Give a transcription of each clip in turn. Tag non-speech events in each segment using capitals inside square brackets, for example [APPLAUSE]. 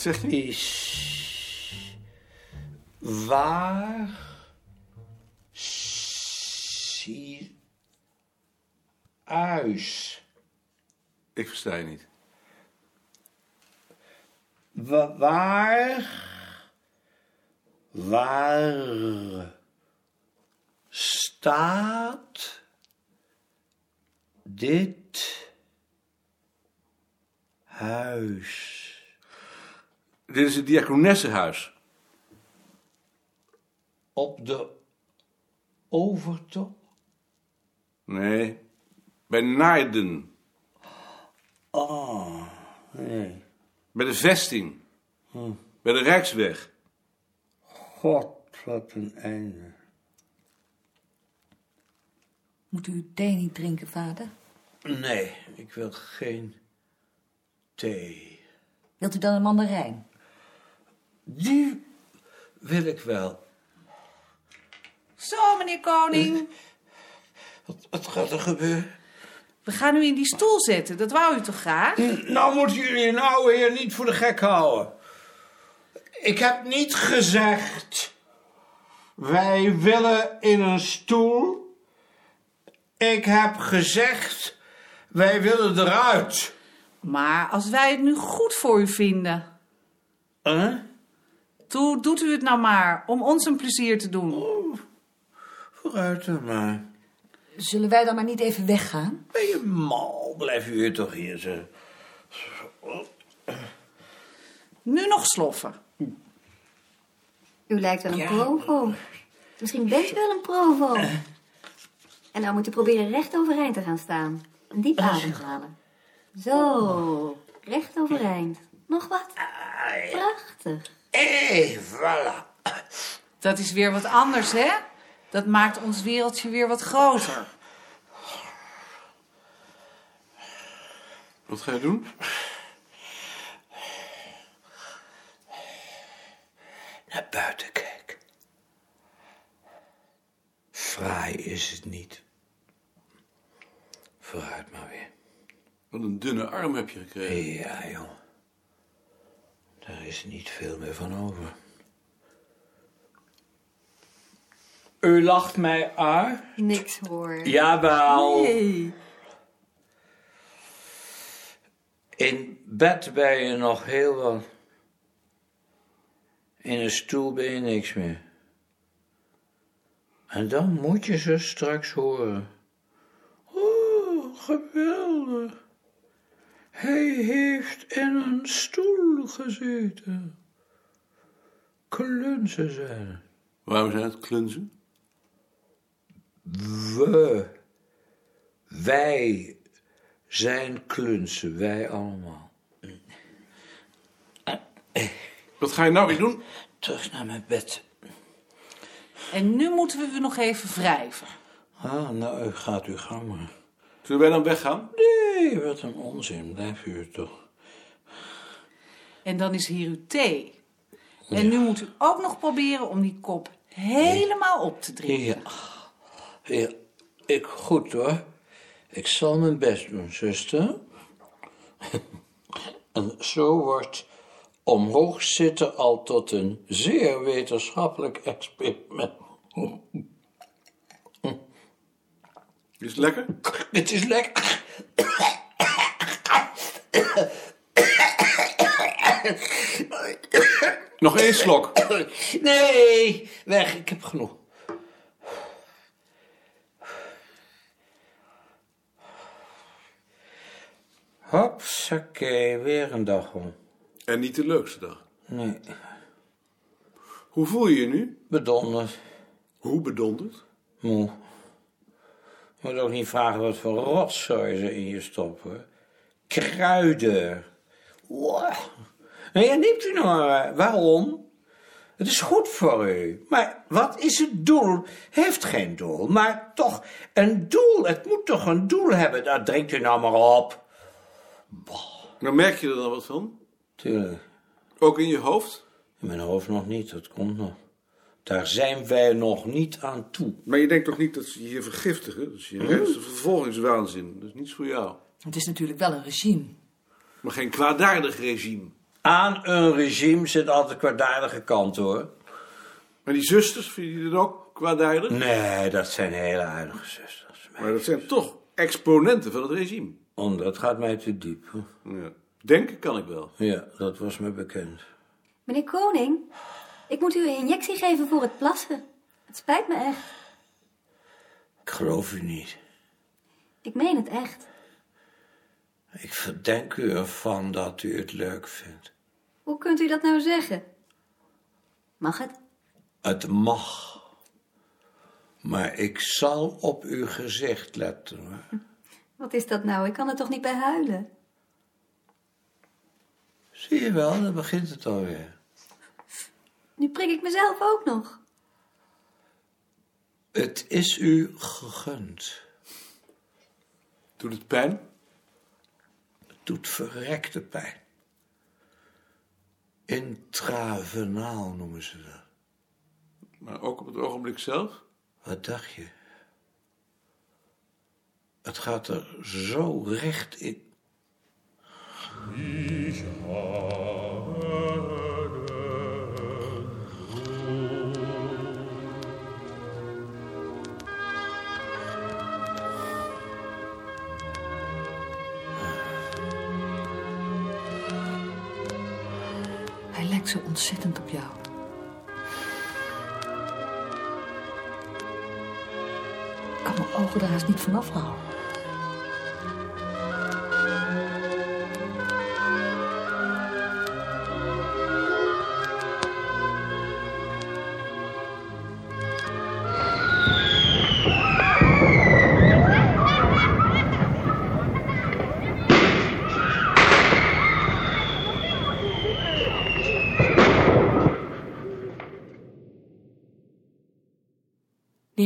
Wat zeg je? is waar zie huis. Ik versta je niet. Wa- Waar, waar staat dit huis? Dit is het diakonessenhuis. Op de overtocht? Nee, bij Naarden. Oh, nee. Bij de vesting. Bij de Rijksweg. God, wat een einde. Moet u thee niet drinken, vader? Nee, ik wil geen thee. Wilt u dan een mandarijn? Die wil ik wel. Zo, meneer Koning. Wat, wat gaat er gebeuren? We gaan u in die stoel zetten. Dat wou u toch graag? Nou moeten jullie een oude heer niet voor de gek houden. Ik heb niet gezegd... Wij willen in een stoel. Ik heb gezegd... Wij willen eruit. Maar als wij het nu goed voor u vinden... Huh? Toe, doet u het nou maar, om ons een plezier te doen. Vooruit dan maar. Zullen wij dan maar niet even weggaan? Ben je mal? Blijf u hier toch hier zo. Nu nog sloffen. U lijkt wel een provo. Misschien bent u wel een provo. En nou moet u proberen recht overeind te gaan staan. En diep ademhalen. Zo, recht overeind. Nog wat? Prachtig. Hé, voilà. Dat is weer wat anders, hè? Dat maakt ons wereldje weer wat groter. Wat ga je doen? Naar buiten kijken. Fraai is het niet. Vooruit maar weer. Wat een dunne arm heb je gekregen. Ja, joh. Daar is niet veel meer van over. U lacht mij uit? Niks hoor. Jawel. Nee. In bed ben je nog heel wat. In een stoel ben je niks meer. En dan moet je ze straks horen. Oh, geweldig. Hij heeft in een stoel gezeten. Klunzen zijn het. Waarom zijn het klunzen? We, wij zijn klunzen, wij allemaal. Wat ga je nou weer doen? Terug naar mijn bed. En nu moeten we u nog even wrijven. Ah, nou, u gaat uw gang maar. Zullen wij dan weggaan? Nee, wat een onzin, blijf u toch. En dan is hier uw thee. En nu moet u ook nog proberen om die kop helemaal op te drinken. Ja, ja, ik goed hoor. Ik zal mijn best doen, zuster. [LAUGHS] En zo wordt omhoog zitten al tot een zeer wetenschappelijk experiment. Is het lekker? Het is lekker. Nog één slok. [COUGHS] Nee, weg, ik heb genoeg. Hopsakee, weer een dag om. En niet de leukste dag. Nee, Hoe voel je je nu? bedonderd, Hoe bedonderd? moe. Je moet ook niet vragen wat voor rotzooi ze in je stoppen. Kruiden. Wow. Nee, ja, neemt u nou maar. Waarom? Het is goed voor u. Maar wat is het doel? Heeft geen doel. Maar toch, een doel. Het moet toch een doel hebben. Daar drinkt u nou maar op. Nou merk je er dan wat van? Tuurlijk. Ook in je hoofd? In mijn hoofd nog niet. Dat komt nog. Daar zijn wij nog niet aan toe. Maar je denkt toch niet dat ze je hier vergiftigen? Dat is je reinste vervolgingswaanzin. Dat is niets voor jou. Het is natuurlijk wel een regime. Maar geen kwaadaardig regime. Aan een regime zit altijd kwaadaardige kant, hoor. Maar die zusters, vind je dat ook kwaadaardig? Nee, dat zijn hele aardige zusters. Maar dat zijn toch exponenten van het regime. Oh, dat gaat mij te diep. Ja. Denken kan ik wel. Ja, dat was me bekend. Meneer Koning, ik moet u een injectie geven voor het plassen. Het spijt me echt. Ik geloof u niet. Ik meen het echt. Ik verdenk u ervan dat u het leuk vindt. Hoe kunt u dat nou zeggen? Mag het? Het mag. Maar ik zal op uw gezicht letten. Hoor. Wat is dat nou? Ik kan er toch niet bij huilen? Zie je wel, dan begint het alweer. Nu prik ik mezelf ook nog. Het is u gegund. Doet het pijn? Doet verrekte pijn. Intravenaal noemen ze dat. Maar ook op het ogenblik zelf? Wat dacht je? Het gaat er zo recht in. Zo ontzettend op jou. Ik kan mijn ogen er haast niet vanaf houden.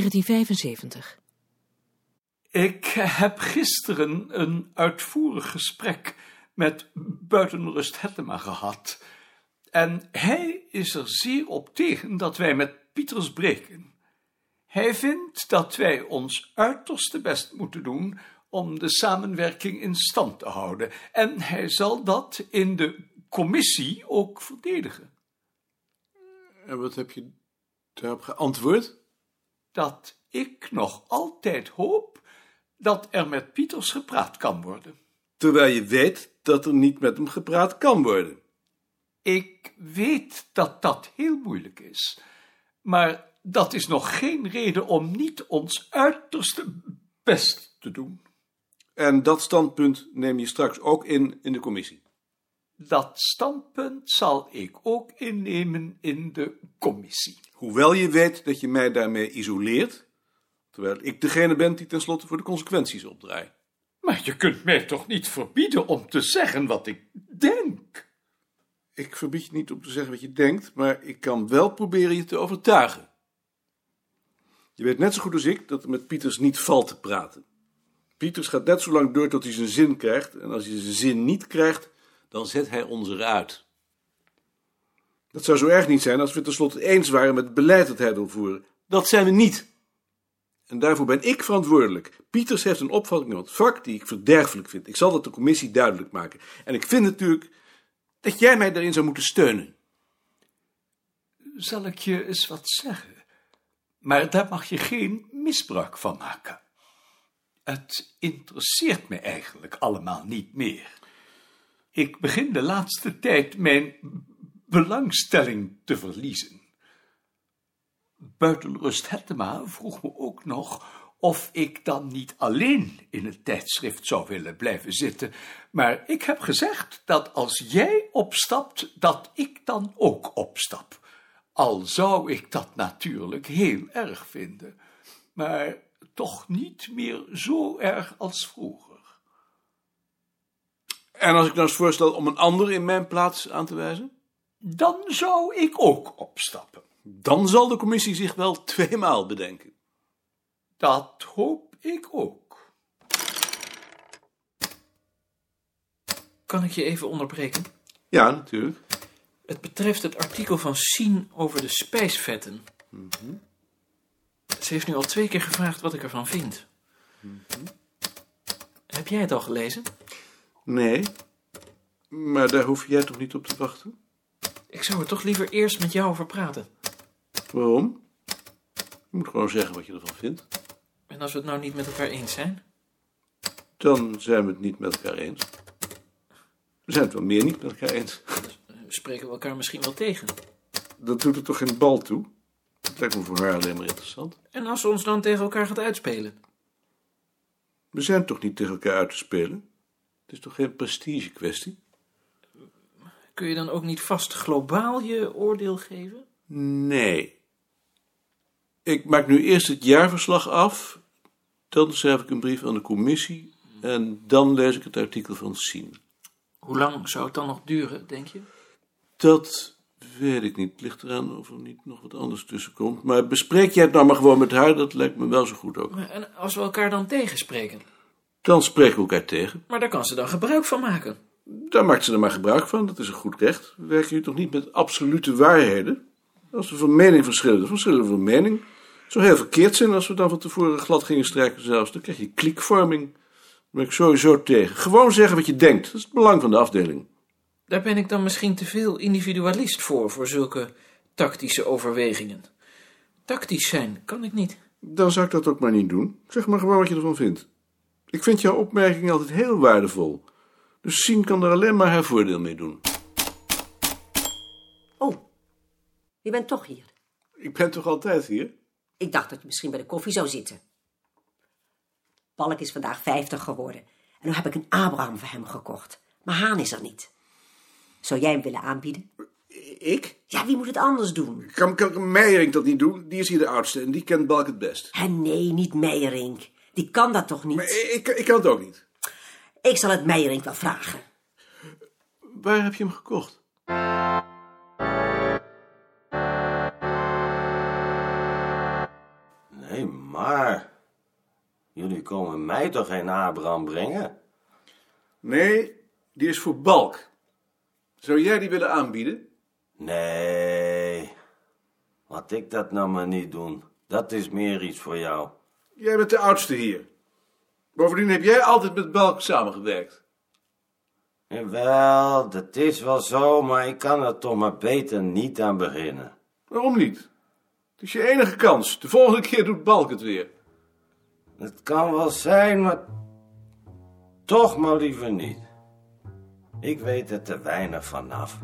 (1975). Ik heb gisteren een uitvoerig gesprek met buitenrust Hettema gehad. En hij is er zeer op tegen dat wij met Pieters breken. Hij vindt dat wij ons uiterste best moeten doen om de samenwerking in stand te houden. En hij zal dat in de commissie ook verdedigen. En wat heb je daarop geantwoord? Dat ik nog altijd hoop dat er met Pieters gepraat kan worden. Terwijl je weet dat er niet met hem gepraat kan worden. Ik weet dat dat heel moeilijk is, maar dat is nog geen reden om niet ons uiterste best te doen. En dat standpunt neem je straks ook in in de commissie. Dat standpunt zal ik ook innemen in de commissie. Hoewel je weet dat je mij daarmee isoleert, terwijl ik degene ben die tenslotte voor de consequenties opdraait. Maar je kunt mij toch niet verbieden om te zeggen wat ik denk? Ik verbied je niet om te zeggen wat je denkt, maar ik kan wel proberen je te overtuigen. Je weet net zo goed als ik dat er met Pieters niet valt te praten. Pieters gaat net zo lang door tot hij zijn zin krijgt, en als hij zijn zin niet krijgt, dan zet hij ons eruit. Dat zou zo erg niet zijn als we tenslotte eens waren met het beleid dat hij wil voeren. Dat zijn we niet. En daarvoor ben ik verantwoordelijk. Pieters heeft een opvatting in het vak die ik verderfelijk vind. Ik zal dat de commissie duidelijk maken. En ik vind natuurlijk dat jij mij daarin zou moeten steunen. Zal ik je eens wat zeggen? Maar daar mag je geen misbruik van maken. Het interesseert me eigenlijk allemaal niet meer. Ik begin de laatste tijd mijn belangstelling te verliezen. Buitenrust Hettema vroeg me ook nog of ik dan niet alleen in het tijdschrift zou willen blijven zitten, maar ik heb gezegd dat als jij opstapt, dat ik dan ook opstap. Al zou ik dat natuurlijk heel erg vinden, maar toch niet meer zo erg als vroeger. En als ik nou eens voorstel om een ander in mijn plaats aan te wijzen? Dan zou ik ook opstappen. Dan zal de commissie zich wel tweemaal bedenken. Dat hoop ik ook. Kan ik je even onderbreken? Ja, natuurlijk. Het betreft het artikel van Sien over de spijsvetten. Ze heeft nu al twee keer gevraagd wat ik ervan vind. Heb jij het al gelezen? Nee, Maar daar hoef jij toch niet op te wachten? Ik zou er toch liever eerst met jou over praten. Waarom? Je moet gewoon zeggen wat je ervan vindt. En als we het nou niet met elkaar eens zijn? Dan zijn we het niet met elkaar eens. We zijn het wel meer niet met elkaar eens. Spreken we elkaar misschien wel tegen. Dat doet er toch geen bal toe? Dat lijkt me voor haar alleen maar interessant. En als ze ons dan tegen elkaar gaat uitspelen? We zijn toch niet tegen elkaar uit te spelen? Het is toch geen prestige kwestie? Kun je dan ook niet vast globaal je oordeel geven? Nee. Ik maak nu eerst het jaarverslag af, dan schrijf ik een brief aan de commissie en dan lees ik het artikel van Sien. Hoe lang zou het dan nog duren, denk je? Dat weet ik niet. Het ligt eraan of er niet nog wat anders tussen komt. Maar bespreek jij het nou maar gewoon met haar, dat lijkt me wel zo goed ook. Maar En als we elkaar dan tegenspreken? Dan spreken we elkaar tegen. Maar daar kan ze dan gebruik van maken. Daar maakt ze er maar gebruik van, dat is een goed recht. We werken hier toch niet met absolute waarheden? Als we van mening verschillen, dan verschillen we van mening. Het zou heel verkeerd zijn als we dan van tevoren glad gingen strijken zelfs. Dan krijg je kliekvorming. Daar ben ik sowieso tegen. Gewoon zeggen wat je denkt. Dat is het belang van de afdeling. Daar ben ik dan misschien te veel individualist voor, voor zulke tactische overwegingen. Tactisch zijn kan ik niet. Dan zou ik dat ook maar niet doen. Zeg maar gewoon wat je ervan vindt. Ik vind jouw opmerking altijd heel waardevol. Dus Sien kan er alleen maar haar voordeel mee doen. Oh, je bent toch hier. Ik ben toch altijd hier? Ik dacht dat je misschien bij de koffie zou zitten. Balk is vandaag 50 geworden. En nu heb ik een Abraham voor hem gekocht. Maar Haan is er niet. Zou jij hem willen aanbieden? Ik? Ja, wie moet het anders doen? Kan, kan Meijering dat niet doen? Die is hier de oudste en die kent Balk het best. Nee, niet Meijerink. Die kan dat toch niet? Maar ik, ik kan het ook niet. Ik zal het Meijerink wel vragen. Waar heb je hem gekocht? Nee, maar... Jullie komen mij toch geen Abraham brengen? Nee, die is voor Balk. Zou jij die willen aanbieden? Nee. Laat ik dat nou maar niet doen. Dat is meer iets voor jou. Jij bent de oudste hier. Bovendien heb jij altijd met Balk samengewerkt. Wel, dat is wel zo, maar ik kan er toch maar beter niet aan beginnen. Waarom niet? Het is je enige kans. De volgende keer doet Balk het weer. Het kan wel zijn, maar toch maar liever niet. Ik weet er te weinig vanaf.